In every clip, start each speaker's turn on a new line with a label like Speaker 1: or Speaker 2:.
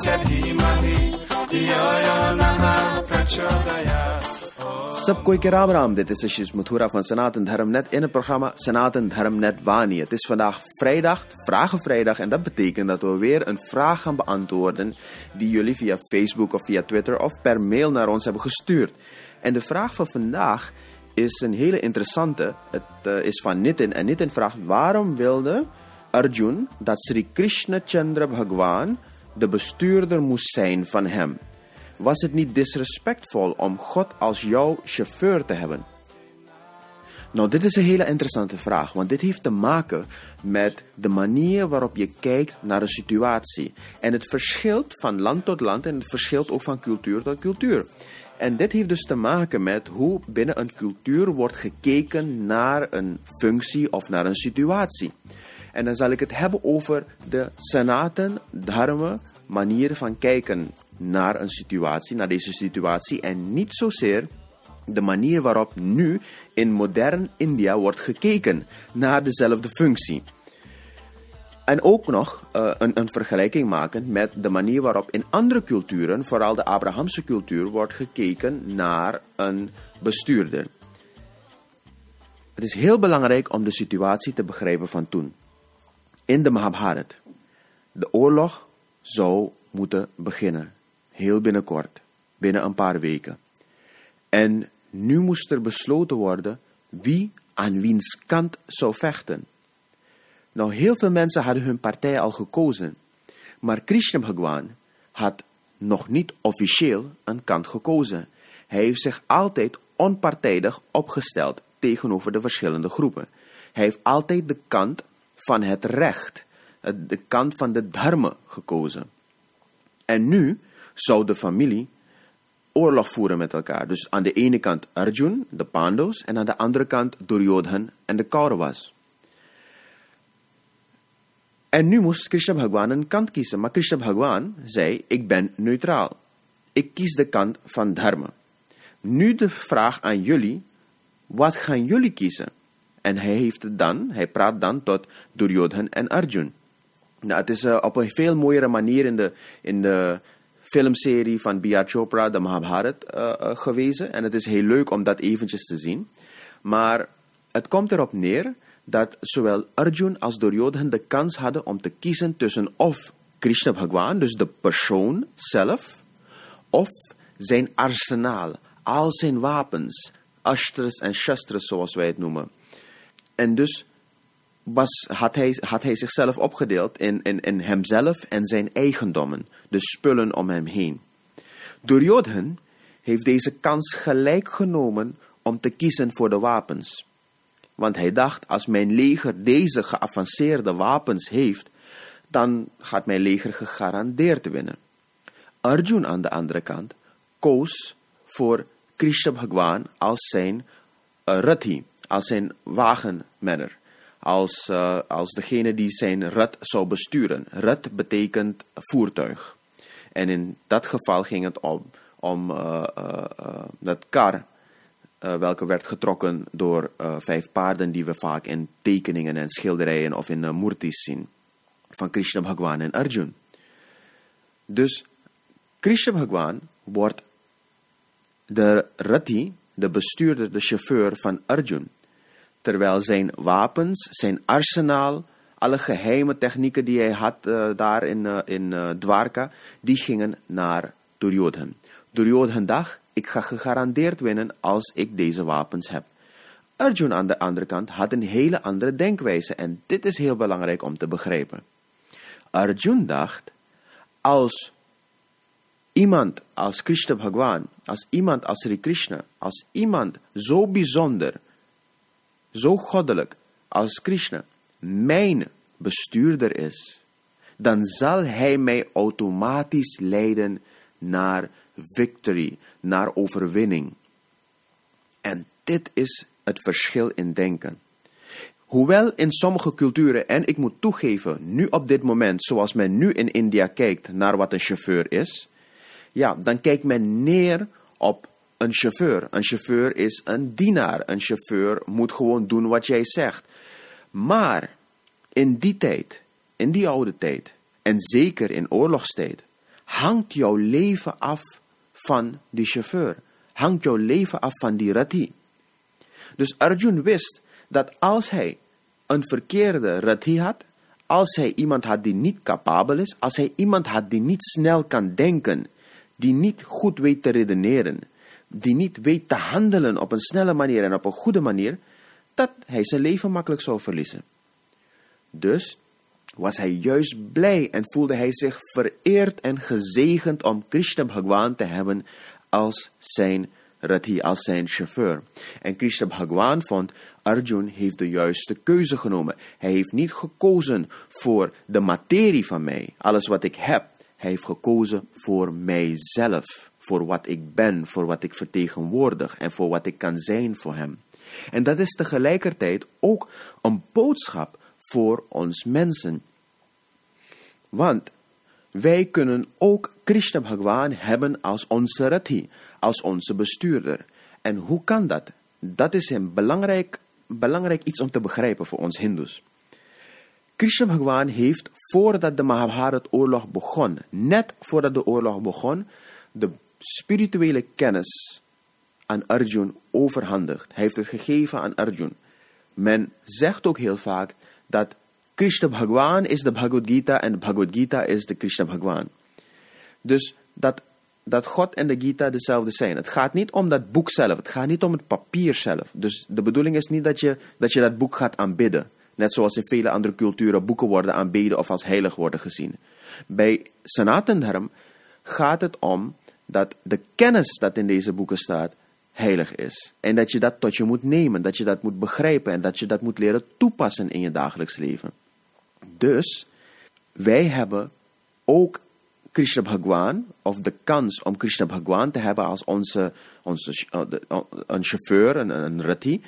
Speaker 1: Sap een raam ram. Dit is Ashish Mathura van Sanatan Dharmnet in het programma Sanatan Dharmnet Wani. Het is vandaag vrijdag, Vragenvrijdag. En dat betekent dat we weer een vraag gaan beantwoorden die jullie via Facebook of via Twitter of per mail naar ons hebben gestuurd. En de vraag van vandaag is een hele interessante. Het eh, is van Nitin. En Nitin vraagt waarom wilde Arjun dat Sri Krishna Chandra Bhagwan de bestuurder moest zijn van hem? Was het niet disrespectvol om God als jouw chauffeur te hebben? Nou, dit is een hele interessante vraag, want dit heeft te maken met de manier waarop je kijkt naar een situatie. En het verschilt van land tot land en het verschilt ook van cultuur tot cultuur. En dit heeft dus te maken met hoe binnen een cultuur wordt gekeken naar een functie of naar een situatie. En dan zal ik het hebben over de sanaten, dharma, manier van kijken naar een situatie, naar deze situatie. En niet zozeer de manier waarop nu in modern India wordt gekeken naar dezelfde functie. En ook nog uh, een, een, vergelijking maken met de manier waarop in andere culturen, vooral de Abrahamse cultuur, wordt gekeken naar een bestuurder. Het is heel belangrijk om de situatie te begrijpen van toen. In de Mahabharat. De oorlog zou moeten beginnen. Heel binnenkort. Binnen een paar weken. En nu moest er besloten worden wie aan wiens kant zou vechten. Nou, heel veel mensen hadden hun partij al gekozen. Maar Krishna Bhagwan had nog niet officieel een kant gekozen. Hij heeft zich altijd onpartijdig opgesteld tegenover de verschillende groepen. Hij heeft altijd de kant van het recht, de kant van de dharma gekozen. En nu zou de familie oorlog voeren met elkaar. Dus aan de ene kant Arjun, de Pandavas, en aan de andere kant Duryodhan en de Kauravas. En nu moest Krishna Bhagwan een kant kiezen. Maar Krishna Bhagwan zei, ik ben neutraal. Ik kies de kant van dharma. Nu de vraag aan jullie, wat gaan jullie kiezen? En hij heeft het dan, hij praat dan tot Duryodhan en Arjun. Nou, het is uh, op een veel mooiere manier in de, in de filmserie van B.R. Chopra, de Mahabharat, uh, uh, gewezen. En het is heel leuk om dat eventjes te zien. Maar het komt erop neer dat zowel Arjun als Duryodhan de kans hadden om te kiezen tussen of Krishna Bhagwan, dus de persoon zelf, of zijn arsenaal, al zijn wapens, ashtras en shastras zoals wij het noemen. En dus had, hij, had hij zichzelf opgedeeld in, in, in hemzelf en zijn eigendommen, de spullen om hem heen. Duryodhan heeft deze kans gelijk genomen om te kiezen voor de wapens. Want hij dacht, als mijn leger deze geavanceerde wapens heeft, dan gaat mijn leger gegarandeerd winnen. Arjun aan de andere kant koos voor Krishna Bhagwan als zijn uh, rathi, als zijn wagenmenner als, uh, als degene die zijn rat zou besturen. Rat betekent voertuig. En in dat geval ging het om, om uh, uh, dat kar, welke werd getrokken door vijf paarden die we vaak in tekeningen en schilderijen of in murtis zien. Van Krishna Bhagwan en Arjun. Dus Krishna Bhagwan wordt de rati, de bestuurder, de chauffeur van Arjun terwijl zijn wapens, zijn arsenaal, alle geheime technieken die hij had uh, daar in, uh, in uh, Dwarka, die gingen naar Duryodhan. Duryodhan dacht, ik ga gegarandeerd winnen als ik deze wapens heb. Arjun aan de andere kant had een hele andere denkwijze en dit is heel belangrijk om te begrijpen. Arjun dacht, als iemand als Krishna Bhagwan, als iemand als Sri Krishna, als iemand zo bijzonder, zo goddelijk als Krishna mijn bestuurder is, dan zal hij mij automatisch leiden naar victory, naar overwinning. En dit is het verschil in denken. Hoewel in sommige culturen, en ik moet toegeven, nu op dit moment, zoals men nu in India kijkt naar wat een chauffeur is, ja, dan kijkt men neer op een chauffeur. Een chauffeur is een dienaar. Een chauffeur moet gewoon doen wat jij zegt. Maar in die tijd, in die oude tijd, en zeker in oorlogstijd, hangt jouw leven af van die chauffeur. hangt jouw leven af van die rati. Dus Arjun wist dat als hij een verkeerde rati had, als hij iemand had die niet capabel is, als hij iemand had die niet snel kan denken, die niet goed weet te redeneren, die niet weet te handelen op een snelle manier en op een goede manier, dat hij zijn leven makkelijk zou verliezen. Dus was hij juist blij en voelde hij zich vereerd en gezegend om Krishna Bhagwan te hebben als zijn rati, als zijn chauffeur. En Krishna Bhagwan vond Arjun heeft de juiste keuze genomen. Hij heeft niet gekozen voor de materie van mij, alles wat ik heb. Hij heeft gekozen voor mijzelf, voor wat ik ben, voor wat ik vertegenwoordig en voor wat ik kan zijn voor hem. En dat is tegelijkertijd ook een boodschap voor ons mensen. Want wij kunnen ook Krishna Bhagwan hebben als onze rati, als onze bestuurder. En hoe kan dat? Dat is een belangrijk, belangrijk iets om te begrijpen voor ons Hindoes. Krishna Bhagwan heeft voordat de Mahabharat oorlog begon, net voordat de oorlog begon, de spirituele kennis aan Arjun overhandigd. Hij heeft het gegeven aan Arjun. Men zegt ook heel vaak dat Krishna Bhagwan is de Bhagavad Gita en de Bhagavad Gita is de Krishna Bhagwan. Dus dat, dat God en de Gita dezelfde zijn. Het gaat niet om dat boek zelf, het gaat niet om het papier zelf. Dus de bedoeling is niet dat je dat, je dat boek gaat aanbidden. Net zoals in vele andere culturen boeken worden aanbeden of als heilig worden gezien. Bij Sanatan Dharma gaat het om dat de kennis dat in deze boeken staat heilig is. En dat je dat tot je moet nemen, dat je dat moet begrijpen en dat je dat moet leren toepassen in je dagelijks leven. Dus wij hebben ook Krishna Bhagwan, of de kans om Krishna Bhagwan te hebben als onze, onze een chauffeur, een, een rati,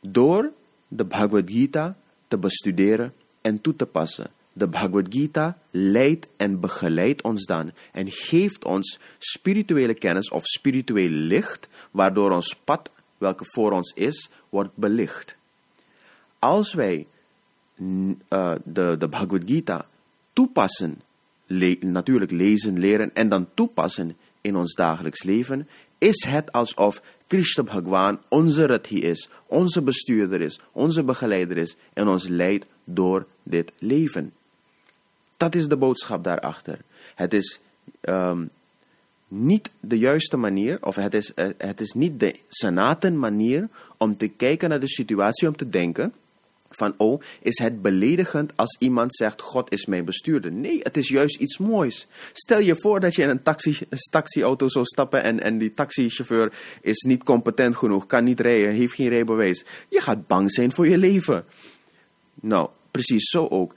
Speaker 1: door de Bhagavad Gita te bestuderen en toe te passen. De Bhagavad Gita leidt en begeleidt ons dan en geeft ons spirituele kennis of spiritueel licht, waardoor ons pad, welke voor ons is, wordt belicht. Als wij uh, de, de Bhagavad Gita toepassen, natuurlijk lezen, leren en dan toepassen in ons dagelijks leven, is het alsof Krishna Bhagwan onze Rathi is, onze bestuurder is, onze begeleider is en ons leidt door dit leven. Dat is de boodschap daarachter. Het is um, niet de juiste manier, of het is, uh, het is niet de sanaten manier om te kijken naar de situatie, om te denken van, oh, is het beledigend als iemand zegt, God is mijn bestuurder? Nee, het is juist iets moois. Stel je voor dat je in een taxi, taxiauto zou stappen en, en die taxichauffeur is niet competent genoeg, kan niet rijden, heeft geen rijbewijs. Je gaat bang zijn voor je leven. Nou, precies zo ook.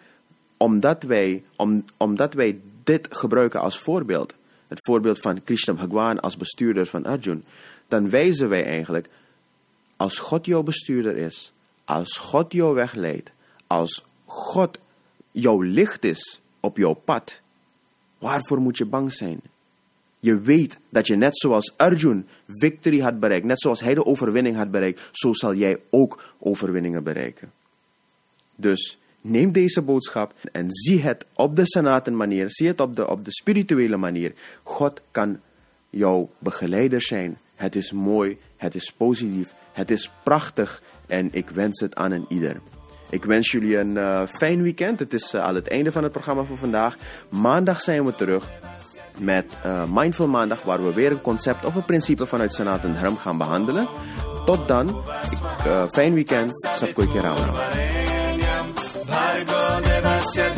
Speaker 1: Omdat wij, om, omdat wij dit gebruiken als voorbeeld, het voorbeeld van Krishna Bhagwan als bestuurder van Arjun, dan wijzen wij eigenlijk, als God jouw bestuurder is, als God jou wegleidt, als God jouw licht is op jouw pad, waarvoor moet je bang zijn? Je weet dat je net zoals Arjun victory had bereikt, net zoals hij de overwinning had bereikt, zo zal jij ook overwinningen bereiken. Dus neem deze boodschap en zie het op de Sanaten manier, zie het op de, op de spirituele manier. God kan jouw begeleider zijn. Het is mooi, het is positief, het is prachtig en ik wens het aan een ieder. Ik wens jullie een uh, fijn weekend. Het is uh, al het einde van het programma voor vandaag. Maandag zijn we terug met uh, Mindful Maandag, waar we weer een concept of een principe vanuit Sanat en Dharm gaan behandelen. Tot dan, ik, fijn weekend. Sabko Kirana. Márcia